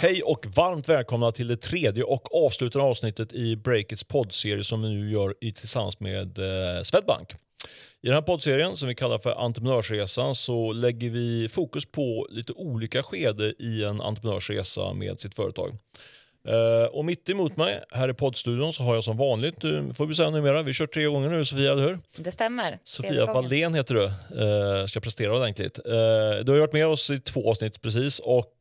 Hej och varmt välkomna till det tredje och avslutande avsnittet i Breakits poddserie som vi nu gör tillsammans med eh, Swedbank. I den här poddserien som vi kallar för Entreprenörsresan så lägger vi fokus på lite olika skede i en entreprenörsresa med sitt företag. Uh, och mitt emot mig här i poddstudion så har jag som vanligt, du får vi säga numera, vi kör tre gånger nu Sofia, eller hur? Det stämmer. Sofia Wallén heter du, uh, ska prestera ordentligt. Uh, du har varit med oss i två avsnitt precis, och,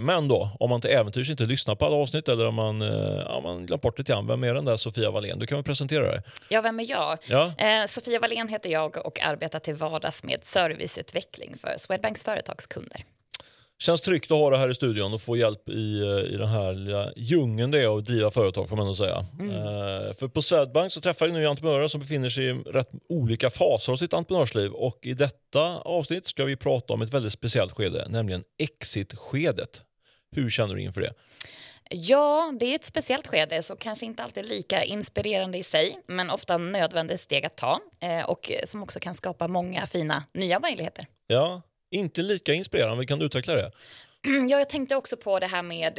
men då, om man till äventyrs inte lyssnar på alla avsnitt eller om man, ja, man glömt bort lite grann, vem är den där Sofia Wallén? Du kan väl presentera dig? Ja, vem är jag? Ja. Sofia Wallén heter jag och arbetar till vardags med serviceutveckling för Swedbanks företagskunder. Känns tryggt att ha det här i studion och få hjälp i, eh, i den här lilla djungeln det är att driva företag får man nog säga. Mm. Uh, för på Swedbank så träffar vi nu entreprenörer som befinner sig i rätt olika faser av sitt entreprenörsliv och i detta avsnitt ska vi prata om ett väldigt speciellt skede, nämligen exit-skedet. Hur känner du inför det? Ja, det är ett speciellt skede, så kanske inte alltid lika inspirerande i sig, men ofta nödvändigt steg att ta eh, och som också kan skapa många fina nya möjligheter. Ja, inte lika inspirerande, kan du utveckla det? Ja, jag tänkte också på det här med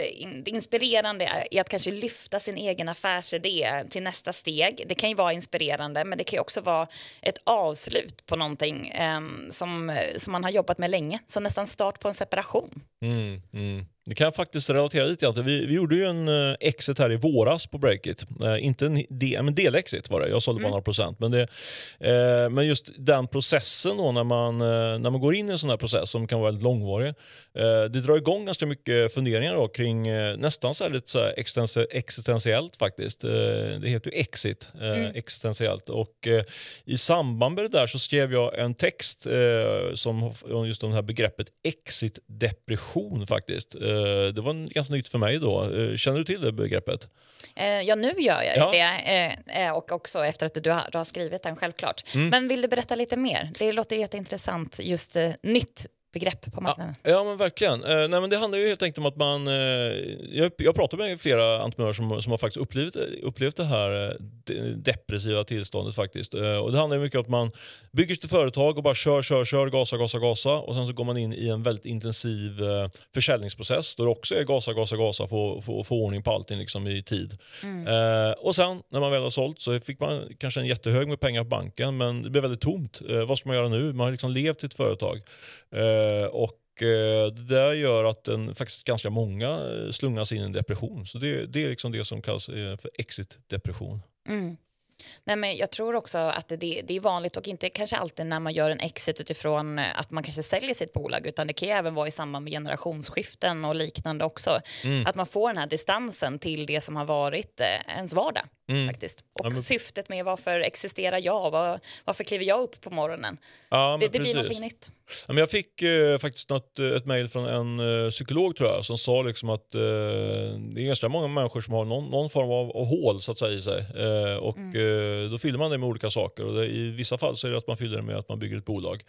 det inspirerande i att kanske lyfta sin egen affärsidé till nästa steg. Det kan ju vara inspirerande, men det kan ju också vara ett avslut på någonting um, som, som man har jobbat med länge. Så nästan start på en separation. Mm, mm. Det kan jag faktiskt relatera lite till. Vi, vi gjorde ju en uh, exit här i våras på Breakit. Uh, inte en de, men delexit var det, jag sålde bara mm. några procent. Men, det, uh, men just den processen då när man, när man går in i en sån här process som kan vara väldigt långvarig. det drar igång ganska mycket funderingar då kring nästan så här lite så här existentiellt faktiskt. det heter ju exit, mm. existentiellt. Och i samband med det där så skrev jag en text som just om det här begreppet exit-depression faktiskt Eh, det var ganska nytt för mig då. Eh, känner du till det begreppet? Eh, ja, nu gör jag ja. det. Och också efter att du har, du har skrivit den, självklart. Mm. Men vill du berätta lite mer? Det låter jätteintressant, just nytt begrepp på marknaden. Ja, ja men verkligen. Eh, nej, men det handlar ju helt enkelt om att man... Eh, jag, jag pratar med flera entreprenörer som, som har faktiskt upplevt, upplevt det här eh, depressiva tillståndet. faktiskt. Eh, och Det handlar mycket om att man bygger sitt företag och bara kör, kör, kör, gasa, gasa, gasa och sen så går man in i en väldigt intensiv eh, försäljningsprocess där det också är gasa, gasa, gasa för att få ordning på allting liksom, i tid. Mm. Eh, och sen när man väl har sålt så fick man kanske en jättehög med pengar på banken men det blev väldigt tomt. vad ska man göra nu? Man har liksom levt sitt företag. Eh, och eh, det där gör att en, faktiskt ganska många eh, slungas in i en depression. Så det, det är liksom det som kallas för exit-depression. Mm. Nej, men jag tror också att det, det, är vanligt och inte kanske alltid när man gör en exit utifrån att man kanske säljer sitt bolag utan det kan även vara i samband med generationsskiften och liknande också. Mm. Att man får den här distansen till det som har varit ens vardag. Mm. Faktiskt. Och ja, men... syftet med varför existerar jag? Var, varför kliver jag upp på morgonen? Ja, det, det blir någonting nytt. Ja, men jag fick eh, faktiskt något, eh, ett mejl från en eh, psykolog tror jag, som sa liksom att eh, det är ganska många människor som har någon, någon form av, av, hål så att säga, i sig. Eh, och mm. Eh, då fyller man det med olika saker. Och det, I vissa fall så är det att man fyller det med att man bygger ett bolag.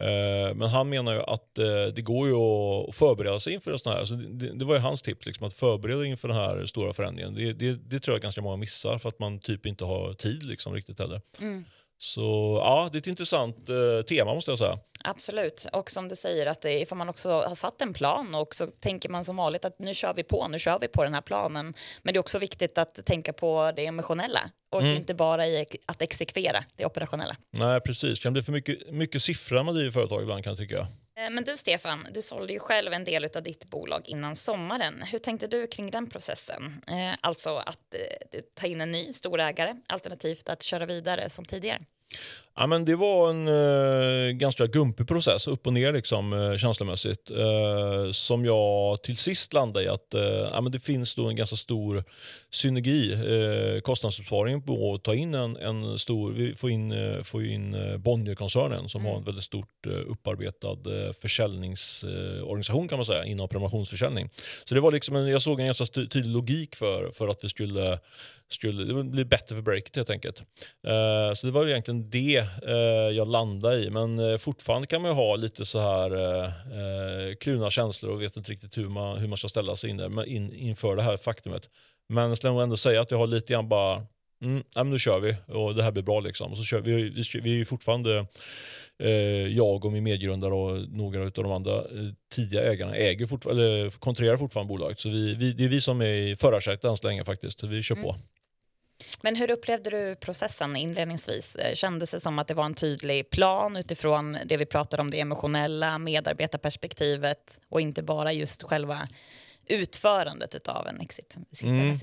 Eh, men han menar ju att eh, det går ju att förbereda sig inför en sån här. Alltså det, det, var ju hans tips, liksom, att förbereda inför den här stora förändringen. Det, det, det, tror jag ganska många missar för att man typ inte har tid liksom, riktigt heller. Mm. Så ja, det är ett intressant eh, tema måste jag säga. Absolut, och som du säger att ifall man också har satt en plan och så tänker man som vanligt att nu kör vi på, nu kör vi på den här planen. Men det är också viktigt att tänka på det emotionella och mm. inte bara i att exekvera det operationella. Nej, precis. Kan bli för mycket, mycket siffror man driver företag ibland kan jag tycka. Eh, men du Stefan, du sålde ju själv en del av ditt bolag innan sommaren. Hur tänkte du kring den processen? Eh, alltså att eh, ta in en ny storägare alternativt att köra vidare som tidigare. Ja, men det var en eh, ganska gumpig process, upp och ner liksom, eh, känslomässigt. Eh, som jag till sist landade i att eh, ja, men det finns då en ganska stor synergi, eh, kostnadsbesparing på att ta in en, en stor, vi får in, eh, får in eh, Bonnierkoncernen som mm. har en väldigt stort upparbetad försäljningsorganisation kan man säga inom prenumerationsförsäljning. Så det var liksom en, jag såg en ganska tydlig logik för, för att vi skulle skulle det bli bättre för breaket helt enkelt. Uh, så det var egentligen det jag landade i. Men uh, fortfarande kan man ha lite så här uh, kluna känslor och vet inte riktigt hur man, hur man ska ställa sig in, där, in inför det här faktumet. Men jag skulle ändå säga att jag har lite grann bara Mm, ja, men nu kör vi och det här blir bra. Liksom. Och så kör vi, vi, vi är ju fortfarande, eh, jag och min medgrundare och några av de andra eh, tidiga ägarna äger fort, eller kontrollerar fortfarande bolaget. Så vi, vi, det är vi som är i förarsätet än så länge faktiskt. Vi kör mm. på. Men hur upplevde du processen inledningsvis? Eh, kändes det som att det var en tydlig plan utifrån det vi pratade om, det emotionella medarbetarperspektivet och inte bara just själva utförandet av en exit? Mm.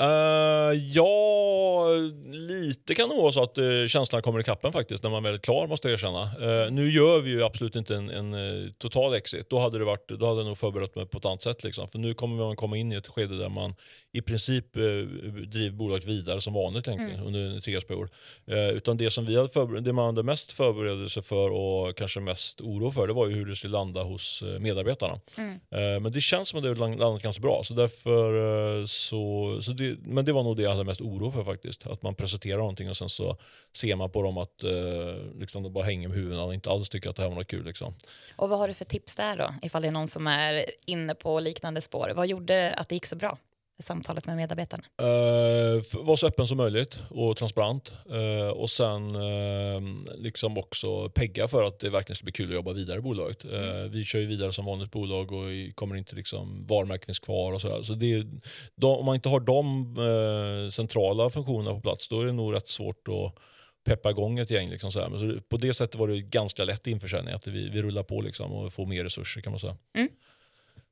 Uh, ja, lite kan det vara så att uh, känslan kommer i kappen faktiskt när man väl är klar måste jag erkänna. Uh, nu gör vi ju absolut inte en, en uh, total exit. Då hade, det varit, då hade jag nog förberett mig på ett annat sätt. Liksom. För nu kommer man komma in i ett skede där man i princip driver bolaget vidare som vanligt egentligen mm. under en treårsperiod. utan det som vi hade förber- det man hade mest förberedelse för och kanske mest oro för det var ju hur det skulle landa hos medarbetarna. Mm. men det känns som att det har landat ganska bra. Så därför så, så det, men det var nog det jag hade mest oro för faktiskt. Att man presenterar någonting och sen så ser man på dem att eh, liksom det bara hänger med huvudena och inte alls tycker att det här var något kul. Liksom. Och vad har du för tips där då? Ifall det är någon som är inne på liknande spår. Vad gjorde att det gick så bra? Samtalet med medarbetarna? Uh, var så öppen som möjligt och transparent. Uh, och sen uh, liksom också pegga för att det verkligen ska bli kul att jobba vidare i bolaget. Mm. Vi kör ju vidare som vanligt bolag och kommer inte liksom, varumärken finns kvar och sådär. Så det de, om man inte har de centrala funktionerna på plats då är det nog rätt svårt att peppa igång ett gäng. Liksom så, Men så på det sättet var det ganska lätt införsäljning, att vi, vi rullar på liksom och får mer resurser kan man säga. Mm.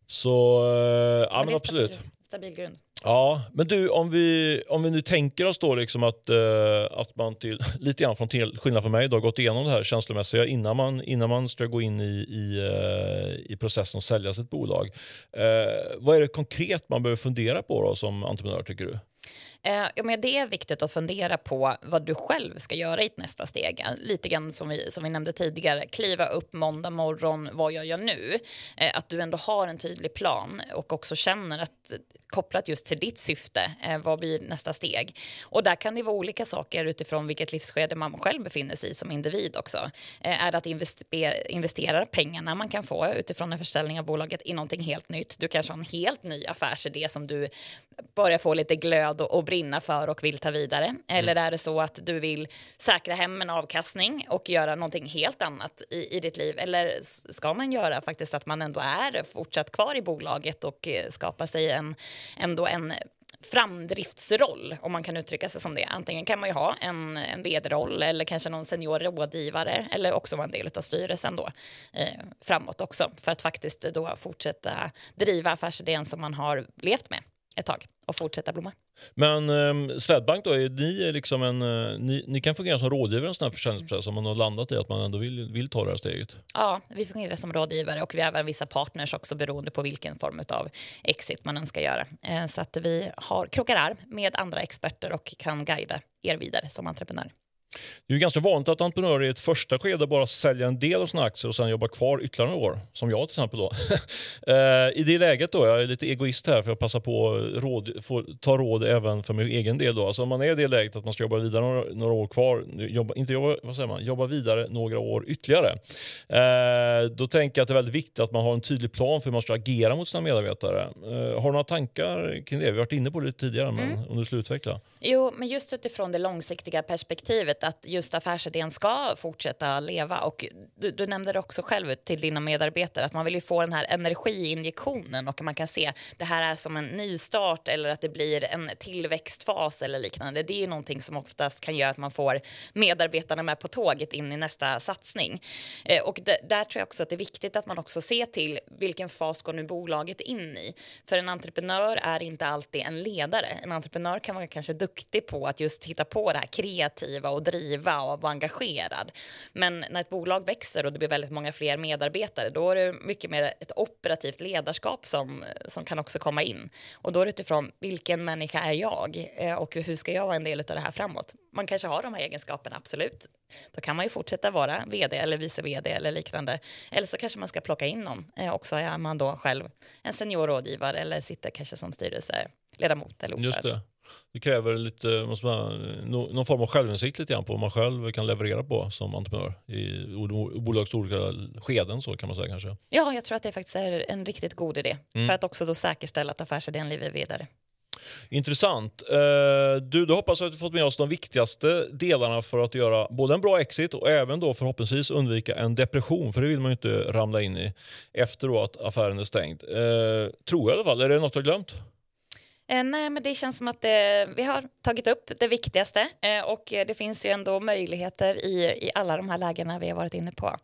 Så ja, men absolut. Stabil, grund. Ja, men du om vi, om vi nu tänker oss då liksom att, eh, att man till, lite grann från till skillnad från mig då, gått igenom det här känslomässiga innan man, innan man ska gå in i, i, eh, i processen och sälja sitt bolag. Eh, vad är det konkret man behöver fundera på då, som entreprenör tycker du? Eh, men det är viktigt att fundera på vad du själv ska göra i ett nästa steg. Eh, lite grann som vi, som vi nämnde tidigare, kliva upp måndag morgon, vad gör jag nu? Eh, att du ändå har en tydlig plan och också känner att kopplat just till ditt syfte, eh, vad blir nästa steg? Och där kan det vara olika saker utifrån vilket livsskede man själv befinner sig i som individ också. Eh, är det att investera, investera pengarna man kan få utifrån en försäljning av bolaget i någonting helt nytt? Du kanske har en helt ny affärsidé som du börjar få lite glöd och, och brinna för och vill ta vidare? Eller mm. är det så att du vill säkra hem en avkastning och göra någonting helt annat i, i ditt liv? Eller ska man göra faktiskt att man ändå är fortsatt kvar i bolaget och eh, skapa sig en, ändå en framdriftsroll, om man kan uttrycka sig som det. Antingen kan man ju ha en, en vd-roll eller kanske någon senior rådgivare eller också vara en del av styrelsen då eh, framåt också för att faktiskt då fortsätta driva affärsidén som man har levt med ett tag och fortsätta blomma. Men eh, Swedbank då, är ni, liksom en, eh, ni, ni, kan fungera som rådgivare i en sån här försäljningsprocess om man har landat i att man ändå vill, vill ta det här steget? Ja, vi fungerar som rådgivare och vi har även vissa partners också beroende på vilken form av exit man önskar göra. Eh, så att vi har krokar arm med andra experter och kan guida er vidare som entreprenör. Det är ganska vanligt att entreprenörer i ett första skede bara säljer en del av sina aktier och sen jobbar kvar ytterligare några år, som jag till exempel. Då. Eh, I det läget, då, jag är lite egoist här för jag passar på att ta råd även för min egen del. Då. Alltså om man är i det läget att man ska jobba vidare några, några år kvar, jobba, inte jobba, vad säger man, jobba vidare några år ytterligare. Eh, då tänker jag att det är väldigt viktigt att man har en tydlig plan för hur man ska agera mot sina medarbetare. Eh, har du några tankar kring det? Vi har varit inne på det tidigare, men mm. om du skulle utveckla. Jo, men just utifrån det långsiktiga perspektivet att just affärsidén ska fortsätta leva. Och du, du nämnde det också själv till dina medarbetare att man vill ju få den här energiinjektionen och man kan se det här är som en nystart eller att det blir en tillväxtfas eller liknande. Det är ju någonting som oftast kan göra att man får medarbetarna med på tåget in i nästa satsning. Eh, och det, där tror jag också att det är viktigt att man också ser till vilken fas går nu bolaget in i. För en entreprenör är inte alltid en ledare. En entreprenör kan vara kanske duktig duktig på att just hitta på det här kreativa och driva och vara engagerad. Men när ett bolag växer och det blir väldigt många fler medarbetare då är det mycket mer ett operativt ledarskap som, som kan också komma in. Och då är det utifrån vilken människa är jag eh, och hur ska jag vara en del av det här framåt? Man kanske har de här egenskaperna, absolut. Då kan man ju fortsätta vara vd eller vice vd eller liknande. Eller så kanske man ska plocka in någon. Eh, också är man då själv en senior rådgivare eller sitter kanske som styrelseledamot eller ordförande. Det kräver lite, måste man, någon form av självinsikt lite grann på vad man själv kan leverera på som entreprenör i bolagets olika skeden så kan man säga kanske. Ja, jag tror att det faktiskt är en riktigt god idé mm. för att också då säkerställa att affärsidén lever vidare. Intressant. Eh, du, då hoppas jag att vi fått med oss de viktigaste delarna för att göra både en bra exit och även då förhoppningsvis undvika en depression, för det vill man ju inte ramla in i efter att affären är stängd. Eh, tror jag i alla fall. Är det något jag glömt? Eh, nej, men det känns som att eh, vi har tagit upp det viktigaste eh, och eh, det finns ju ändå möjligheter i, i alla de här lägena vi har varit inne på.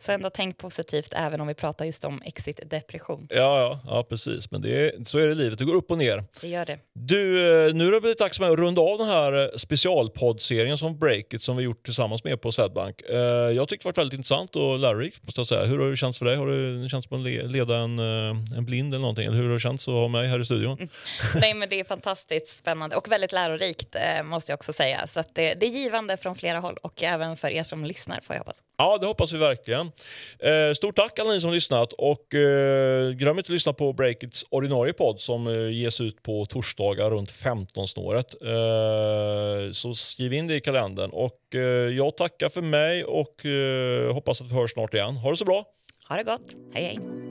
Så ändå tänk positivt även om vi pratar just om exit depression. Ja, ja, ja precis. Men det är, så är det livet. Det går upp och ner. Det gör det. Du, eh, nu har det blivit dags att runda av den här eh, specialpoddserien som Breakit som vi gjort tillsammans med på Swedbank. Eh, jag tycker det varit väldigt intressant och lärorikt måste jag säga. Hur har det känts för dig? Har det känts som att leda en, en blind eller någonting? Eller hur har det känts att ha mig här i studion? Mm. Nej, men det är fantastiskt spännande och väldigt lärorikt måste jag också säga. Så det, det, är givande från flera håll och även för er som lyssnar får jag hoppas. Ja, det hoppas vi verkligen. Eh, stort tack alla ni som lyssnat och eh, glöm inte att lyssna på Breakits ordinarie podd som eh, ges ut på torsdagar runt 15-snåret. Eh, så skriv in det i kalendern och eh, jag tackar för mig och eh, hoppas att vi hörs snart igen. Ha det så bra! Ha det gott. Hej hej!